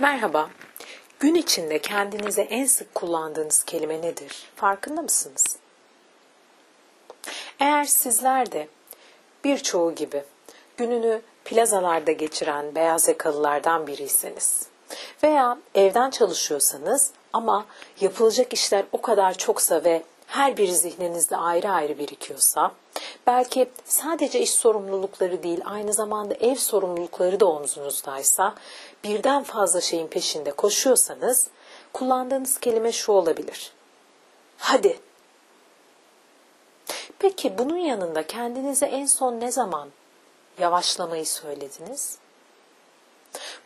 Merhaba. Gün içinde kendinize en sık kullandığınız kelime nedir? Farkında mısınız? Eğer sizler de birçoğu gibi gününü plazalarda geçiren beyaz yakalılardan biriyseniz veya evden çalışıyorsanız ama yapılacak işler o kadar çoksa ve her biri zihninizde ayrı ayrı birikiyorsa, belki sadece iş sorumlulukları değil aynı zamanda ev sorumlulukları da omzunuzdaysa, birden fazla şeyin peşinde koşuyorsanız, kullandığınız kelime şu olabilir. Hadi. Peki bunun yanında kendinize en son ne zaman yavaşlamayı söylediniz?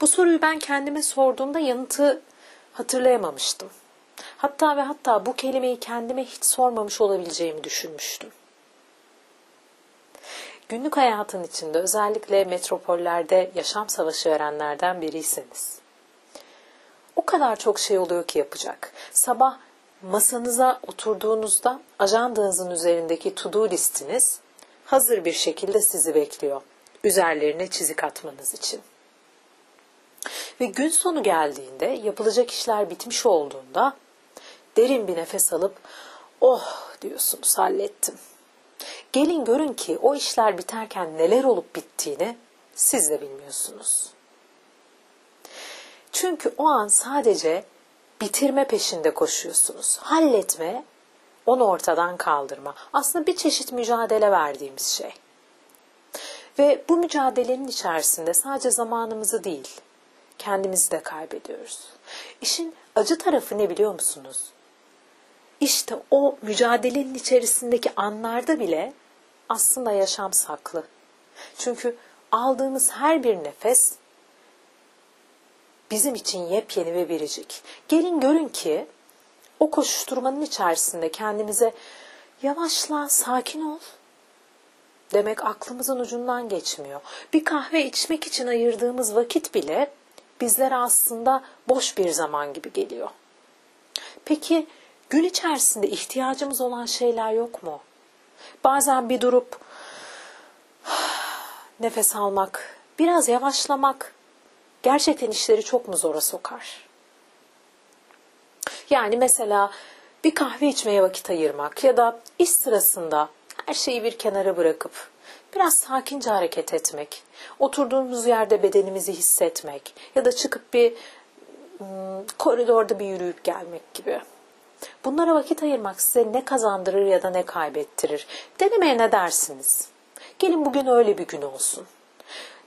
Bu soruyu ben kendime sorduğumda yanıtı hatırlayamamıştım. Hatta ve hatta bu kelimeyi kendime hiç sormamış olabileceğimi düşünmüştüm. Günlük hayatın içinde özellikle metropollerde yaşam savaşı verenlerden biriyseniz. O kadar çok şey oluyor ki yapacak. Sabah masanıza oturduğunuzda ajandanızın üzerindeki to-do listiniz hazır bir şekilde sizi bekliyor. Üzerlerine çizik atmanız için. Ve gün sonu geldiğinde yapılacak işler bitmiş olduğunda derin bir nefes alıp oh diyorsunuz hallettim. Gelin görün ki o işler biterken neler olup bittiğini siz de bilmiyorsunuz. Çünkü o an sadece bitirme peşinde koşuyorsunuz. Halletme, onu ortadan kaldırma. Aslında bir çeşit mücadele verdiğimiz şey. Ve bu mücadelenin içerisinde sadece zamanımızı değil, kendimizi de kaybediyoruz. İşin acı tarafı ne biliyor musunuz? İşte o mücadelenin içerisindeki anlarda bile aslında yaşam saklı. Çünkü aldığımız her bir nefes bizim için yepyeni ve biricik. Gelin görün ki o koşuşturmanın içerisinde kendimize yavaşla, sakin ol demek aklımızın ucundan geçmiyor. Bir kahve içmek için ayırdığımız vakit bile bizlere aslında boş bir zaman gibi geliyor. Peki gün içerisinde ihtiyacımız olan şeyler yok mu? Bazen bir durup nefes almak, biraz yavaşlamak gerçekten işleri çok mu zora sokar? Yani mesela bir kahve içmeye vakit ayırmak ya da iş sırasında her şeyi bir kenara bırakıp biraz sakince hareket etmek, oturduğumuz yerde bedenimizi hissetmek ya da çıkıp bir koridorda bir yürüyüp gelmek gibi. Bunlara vakit ayırmak size ne kazandırır ya da ne kaybettirir? Denemeye ne dersiniz? Gelin bugün öyle bir gün olsun.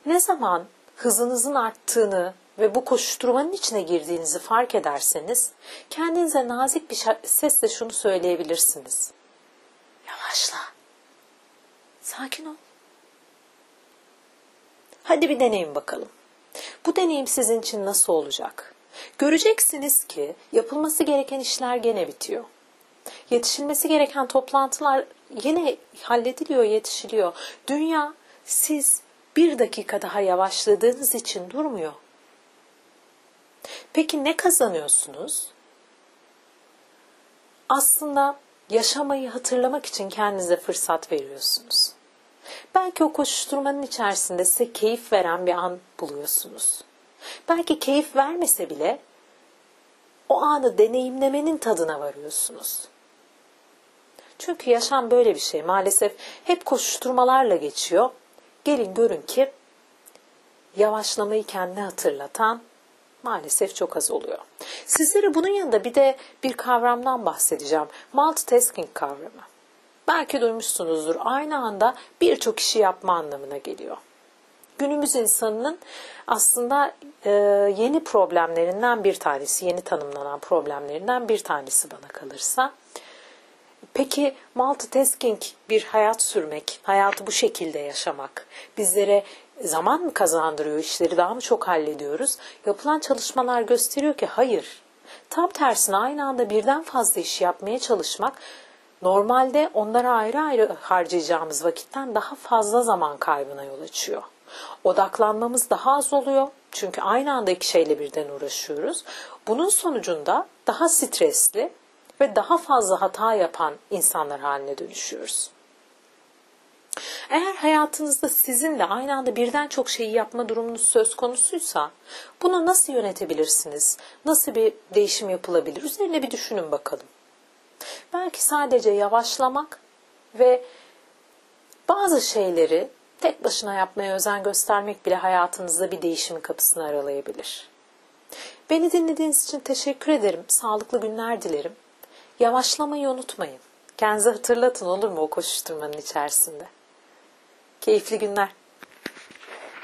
Ne zaman hızınızın arttığını ve bu koşuşturmanın içine girdiğinizi fark ederseniz kendinize nazik bir sesle şunu söyleyebilirsiniz. Yavaşla. Sakin ol. Hadi bir deneyin bakalım. Bu deneyim sizin için nasıl olacak? Göreceksiniz ki yapılması gereken işler gene bitiyor. Yetişilmesi gereken toplantılar yine hallediliyor, yetişiliyor. Dünya siz bir dakika daha yavaşladığınız için durmuyor. Peki ne kazanıyorsunuz? Aslında yaşamayı hatırlamak için kendinize fırsat veriyorsunuz. Belki o koşuşturmanın içerisinde size keyif veren bir an buluyorsunuz. Belki keyif vermese bile o anı deneyimlemenin tadına varıyorsunuz. Çünkü yaşam böyle bir şey. Maalesef hep koşuşturmalarla geçiyor. Gelin görün ki yavaşlamayı kendine hatırlatan maalesef çok az oluyor. Sizlere bunun yanında bir de bir kavramdan bahsedeceğim. Multitasking kavramı. Belki duymuşsunuzdur. Aynı anda birçok işi yapma anlamına geliyor. Günümüz insanının aslında e, yeni problemlerinden bir tanesi, yeni tanımlanan problemlerinden bir tanesi bana kalırsa. Peki multitasking bir hayat sürmek, hayatı bu şekilde yaşamak bizlere zaman mı kazandırıyor, işleri daha mı çok hallediyoruz? Yapılan çalışmalar gösteriyor ki hayır. Tam tersine aynı anda birden fazla iş yapmaya çalışmak normalde onlara ayrı ayrı harcayacağımız vakitten daha fazla zaman kaybına yol açıyor. Odaklanmamız daha az oluyor. Çünkü aynı anda iki şeyle birden uğraşıyoruz. Bunun sonucunda daha stresli ve daha fazla hata yapan insanlar haline dönüşüyoruz. Eğer hayatınızda sizin de aynı anda birden çok şeyi yapma durumunuz söz konusuysa bunu nasıl yönetebilirsiniz? Nasıl bir değişim yapılabilir? Üzerine bir düşünün bakalım. Belki sadece yavaşlamak ve bazı şeyleri tek başına yapmaya özen göstermek bile hayatınızda bir değişimin kapısını aralayabilir. Beni dinlediğiniz için teşekkür ederim. Sağlıklı günler dilerim. Yavaşlamayı unutmayın. Kendinize hatırlatın olur mu o koşuşturmanın içerisinde. Keyifli günler.